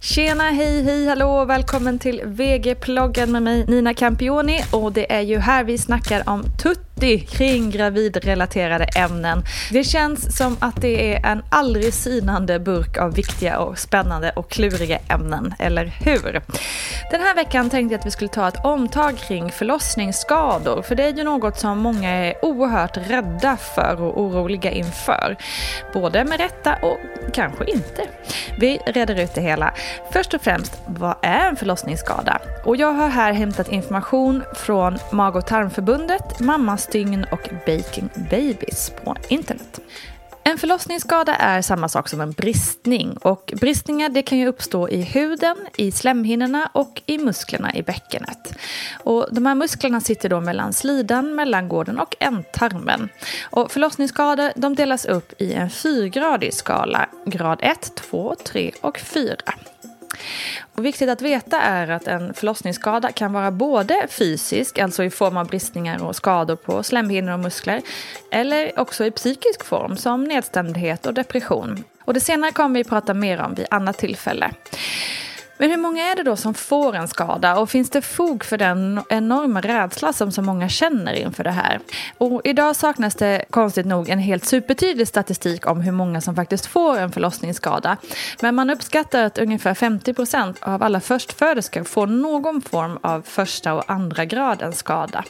Tjena, hej, hej, hallå, välkommen till VG-ploggen med mig Nina Campioni. Och det är ju här vi snackar om tutti kring gravidrelaterade ämnen. Det känns som att det är en aldrig sinande burk av viktiga och spännande och kluriga ämnen, eller hur? Den här veckan tänkte jag att vi skulle ta ett omtag kring förlossningsskador, för det är ju något som många är oerhört rädda för och oroliga inför. Både med rätta och kanske inte. Vi reder ut det hela. Först och främst, vad är en förlossningsskada? Och jag har här hämtat information från Mag och tarmförbundet, stygn och Baking Babies på internet. En förlossningsskada är samma sak som en bristning och bristningar det kan ju uppstå i huden, i slemhinnorna och i musklerna i bäckenet. Och de här musklerna sitter då mellan slidan, mellangården och ändtarmen. Och förlossningsskador de delas upp i en fyrgradig skala, grad 1, 2, 3 och 4. Och viktigt att veta är att en förlossningsskada kan vara både fysisk, alltså i form av bristningar och skador på slemhinnor och muskler, eller också i psykisk form som nedstämdhet och depression. Och det senare kommer vi prata mer om vid annat tillfälle. Men hur många är det då som får en skada och finns det fog för den enorma rädsla som så många känner inför det här? Och idag saknas det konstigt nog en helt supertydlig statistik om hur många som faktiskt får en förlossningsskada. Men man uppskattar att ungefär 50 procent av alla förstföderskor får någon form av första och andra gradens skada.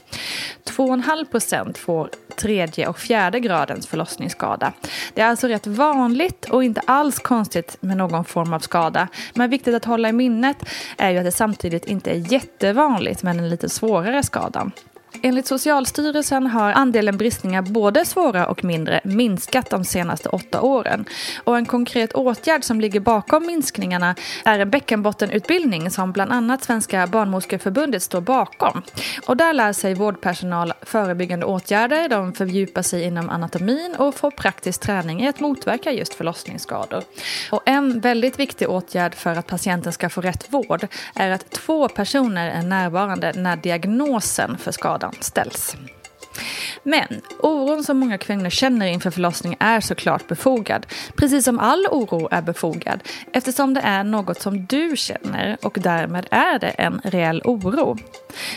2,5 procent får tredje och fjärde gradens förlossningsskada. Det är alltså rätt vanligt och inte alls konstigt med någon form av skada. Men viktigt att hålla i minnet är ju att det samtidigt inte är jättevanligt med en lite svårare skada. Enligt Socialstyrelsen har andelen bristningar både svåra och mindre minskat de senaste åtta åren. Och en konkret åtgärd som ligger bakom minskningarna är en bäckenbottenutbildning som bland annat Svenska barnmorskeförbundet står bakom. Och där lär sig vårdpersonal förebyggande åtgärder, de fördjupar sig inom anatomin och får praktisk träning i att motverka just förlossningsskador. Och en väldigt viktig åtgärd för att patienten ska få rätt vård är att två personer är närvarande när diagnosen för skadan skadan ställs. Men oron som många kvinnor känner inför förlossning är såklart befogad. Precis som all oro är befogad eftersom det är något som du känner och därmed är det en reell oro.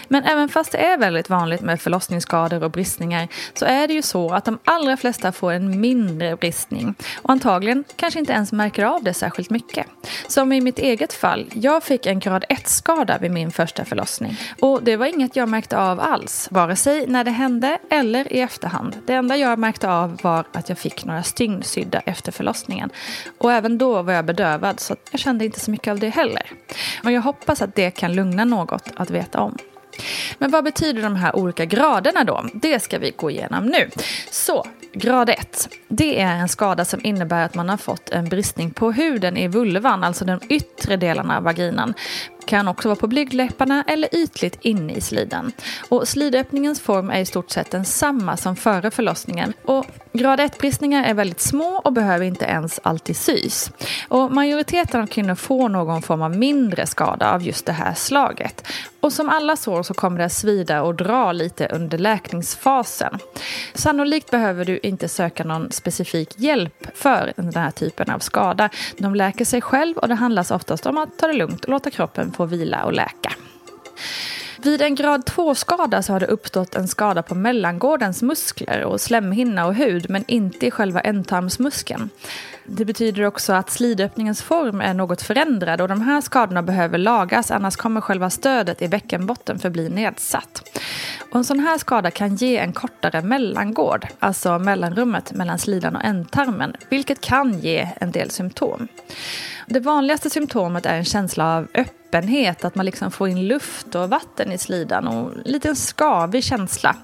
Men även fast det är väldigt vanligt med förlossningsskador och bristningar så är det ju så att de allra flesta får en mindre bristning och antagligen kanske inte ens märker av det särskilt mycket. Som i mitt eget fall, jag fick en grad 1-skada vid min första förlossning och det var inget jag märkte av alls, vare sig när det hände eller i efterhand. Det enda jag märkte av var att jag fick några stygn sydda efter förlossningen och även då var jag bedövad så jag kände inte så mycket av det heller. Och jag hoppas att det kan lugna något att veta om. Men vad betyder de här olika graderna då? Det ska vi gå igenom nu. Så, grad 1. Det är en skada som innebär att man har fått en bristning på huden i vulvan, alltså de yttre delarna av vaginan kan också vara på blygdläpparna eller ytligt inne i slidan. Och slidöppningens form är i stort sett densamma som före förlossningen. Och grad 1-bristningar är väldigt små och behöver inte ens alltid sys. Och majoriteten av kvinnor får någon form av mindre skada av just det här slaget. Och som alla sår så kommer det att svida och dra lite under läkningsfasen. Sannolikt behöver du inte söka någon specifik hjälp för den här typen av skada. De läker sig själv och det handlar oftast om att ta det lugnt och låta kroppen få vila och läka. Vid en grad 2-skada så har det uppstått en skada på mellangårdens muskler och slemhinna och hud men inte i själva ändtarmsmuskeln. Det betyder också att slidöppningens form är något förändrad och de här skadorna behöver lagas annars kommer själva stödet i bäckenbotten förbli nedsatt. Och en sån här skada kan ge en kortare mellangård, alltså mellanrummet mellan slidan och ändtarmen, vilket kan ge en del symptom. Det vanligaste symptomet är en känsla av öppenhet, att man liksom får in luft och vatten i slidan och en liten skavig känsla.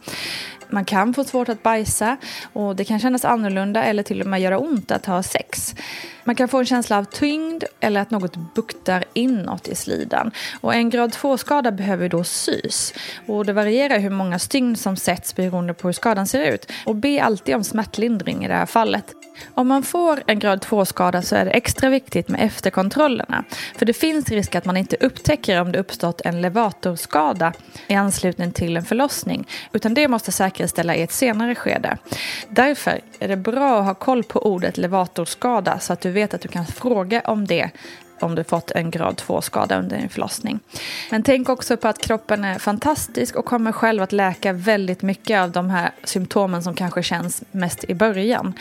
Man kan få svårt att bajsa och det kan kännas annorlunda eller till och med göra ont att ha sex. Man kan få en känsla av tyngd eller att något buktar inåt i slidan. Och en grad 2-skada behöver då sys. Och det varierar hur många stygn som sätts beroende på hur skadan ser ut. Och be alltid om smärtlindring i det här fallet. Om man får en grad 2-skada så är det extra viktigt med efterkontrollerna. För det finns risk att man inte upptäcker om det uppstått en levatorskada i anslutning till en förlossning. Utan det måste säkerställa i ett senare skede. Därför är det bra att ha koll på ordet levatorskada så att du vet att du kan fråga om det om du fått en grad 2-skada under din förlossning. Men tänk också på att kroppen är fantastisk och kommer själv att läka väldigt mycket av de här symptomen som kanske känns mest i början.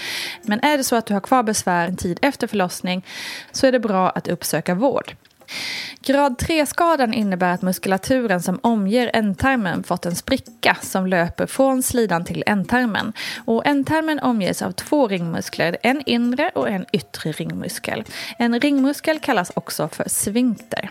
Men är det så att du har kvar besvär en tid efter förlossning så är det bra att uppsöka vård. Grad 3-skadan innebär att muskulaturen som omger ändtarmen fått en spricka som löper från slidan till ändtarmen. Och ändtarmen omges av två ringmuskler, en inre och en yttre ringmuskel. En ringmuskel kallas också för svinkter.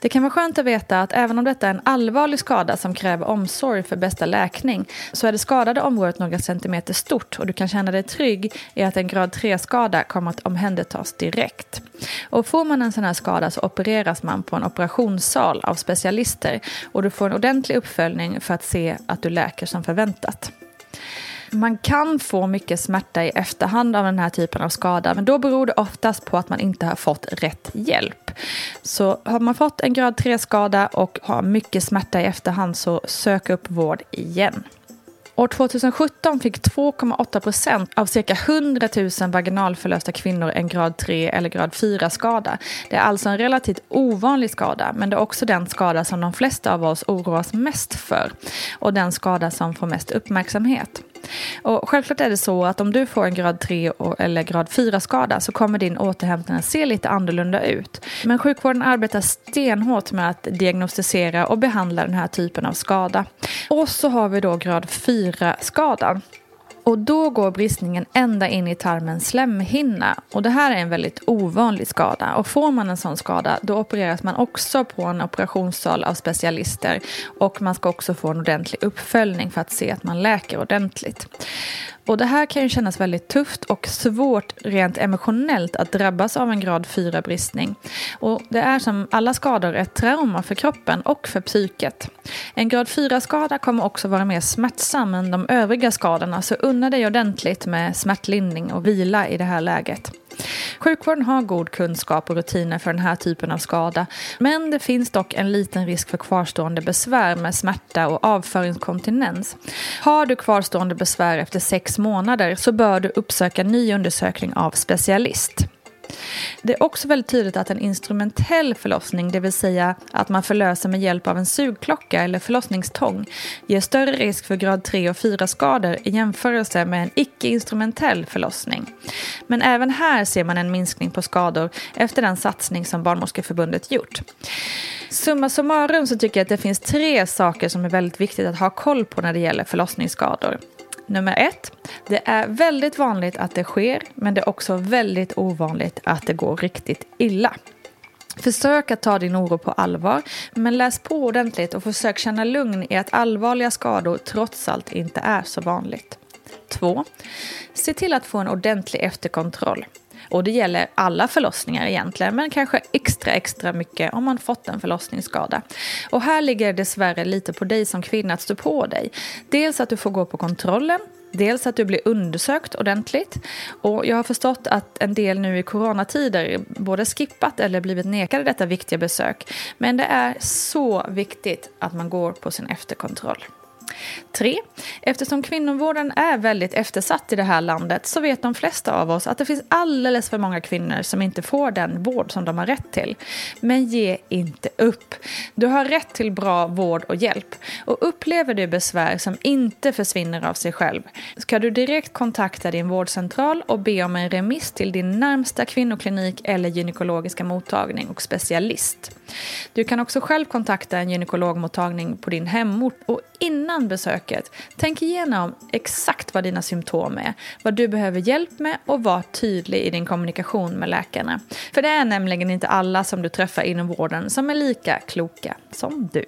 Det kan vara skönt att veta att även om detta är en allvarlig skada som kräver omsorg för bästa läkning så är det skadade området några centimeter stort och du kan känna dig trygg i att en grad 3-skada kommer att omhändertas direkt. Och får man en sån här skada så opereras man på en operationssal av specialister och du får en ordentlig uppföljning för att se att du läker som förväntat. Man kan få mycket smärta i efterhand av den här typen av skada men då beror det oftast på att man inte har fått rätt hjälp. Så har man fått en grad 3-skada och har mycket smärta i efterhand så sök upp vård igen. År 2017 fick 2,8 procent av cirka 100 000 vaginalförlösta kvinnor en grad 3 eller grad 4-skada. Det är alltså en relativt ovanlig skada, men det är också den skada som de flesta av oss oroas mest för och den skada som får mest uppmärksamhet. Och självklart är det så att om du får en grad 3 eller grad 4-skada så kommer din återhämtning att se lite annorlunda ut. Men sjukvården arbetar stenhårt med att diagnostisera och behandla den här typen av skada. Och så har vi då grad 4-skadan. Och då går bristningen ända in i tarmens slemhinna. Och det här är en väldigt ovanlig skada. Och får man en sån skada då opereras man också på en operationssal av specialister. Och man ska också få en ordentlig uppföljning för att se att man läker ordentligt. Och det här kan ju kännas väldigt tufft och svårt rent emotionellt att drabbas av en grad 4-bristning. Och det är som alla skador ett trauma för kroppen och för psyket. En grad 4-skada kommer också vara mer smärtsam än de övriga skadorna så unna dig ordentligt med smärtlindring och vila i det här läget. Sjukvården har god kunskap och rutiner för den här typen av skada men det finns dock en liten risk för kvarstående besvär med smärta och avföringskontinens. Har du kvarstående besvär efter sex månader så bör du uppsöka ny undersökning av specialist. Det är också väldigt tydligt att en instrumentell förlossning, det vill säga att man förlöser med hjälp av en sugklocka eller förlossningstång, ger större risk för grad 3 och 4-skador i jämförelse med en icke-instrumentell förlossning. Men även här ser man en minskning på skador efter den satsning som Barnmorskeförbundet gjort. Summa summarum så tycker jag att det finns tre saker som är väldigt viktigt att ha koll på när det gäller förlossningsskador. Nummer ett, det är väldigt vanligt att det sker, men det är också väldigt ovanligt att det går riktigt illa. Försök att ta din oro på allvar, men läs på ordentligt och försök känna lugn i att allvarliga skador trots allt inte är så vanligt. 2. Se till att få en ordentlig efterkontroll. Och det gäller alla förlossningar egentligen, men kanske extra extra mycket om man fått en förlossningsskada. Och här ligger det dessvärre lite på dig som kvinna att stå på dig. Dels att du får gå på kontrollen, Dels att du blir undersökt ordentligt. Och jag har förstått att en del nu i coronatider både skippat eller blivit nekade detta viktiga besök. Men det är så viktigt att man går på sin efterkontroll. 3. Eftersom kvinnovården är väldigt eftersatt i det här landet så vet de flesta av oss att det finns alldeles för många kvinnor som inte får den vård som de har rätt till. Men ge inte upp. Du har rätt till bra vård och hjälp. Och upplever du besvär som inte försvinner av sig själv ska du direkt kontakta din vårdcentral och be om en remiss till din närmsta kvinnoklinik eller gynekologiska mottagning och specialist. Du kan också själv kontakta en gynekologmottagning på din hemort och innan besöket, tänk igenom exakt vad dina symptom är, vad du behöver hjälp med och var tydlig i din kommunikation med läkarna. För det är nämligen inte alla som du träffar inom vården som är lika kloka som du.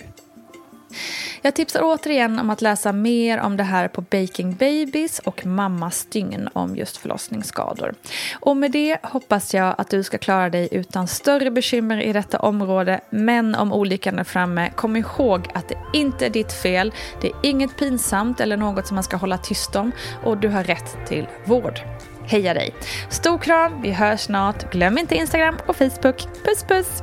Jag tipsar återigen om att läsa mer om det här på Baking Babies och Mammas stygn om just förlossningsskador. Och med det hoppas jag att du ska klara dig utan större bekymmer i detta område. Men om olyckan är framme, kom ihåg att det inte är ditt fel. Det är inget pinsamt eller något som man ska hålla tyst om och du har rätt till vård. Heja dig! Stor kram, vi hörs snart. Glöm inte Instagram och Facebook. Puss puss!